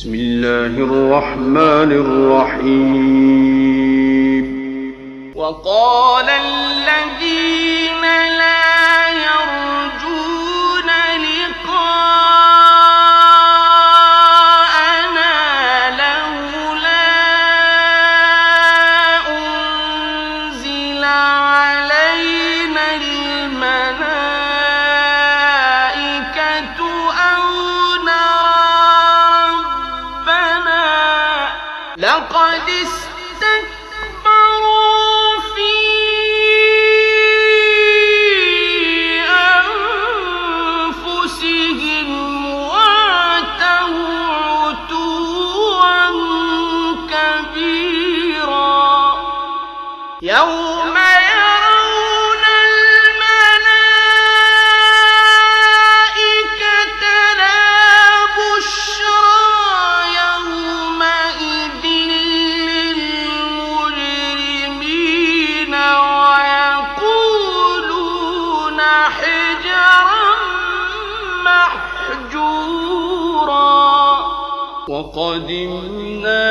بسم الله الرحمن الرحيم. وقال الذين لا حجرا محجورا. وقدمنا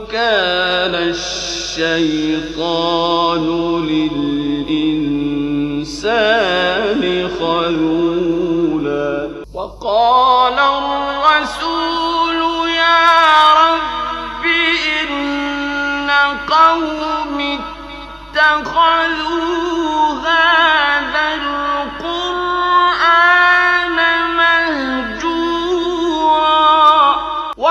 وكان الشيطان للإنسان خذولا وقال الرسول يا رب إن قوم اتخذوا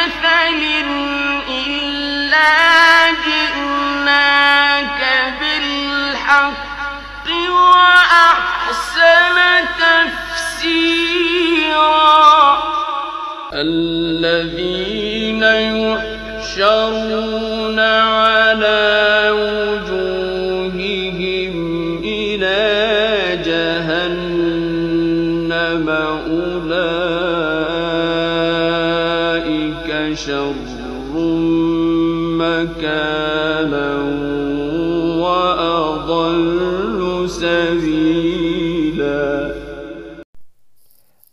مثل إلا جئناك بالحق وأحسن تفسيرا. الذين يحشرون مكانا وأضل سبيلا.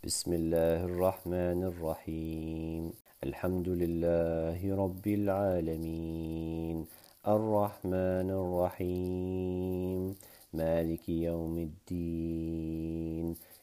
بسم الله الرحمن الرحيم. الحمد لله رب العالمين. الرحمن الرحيم. مالك يوم الدين.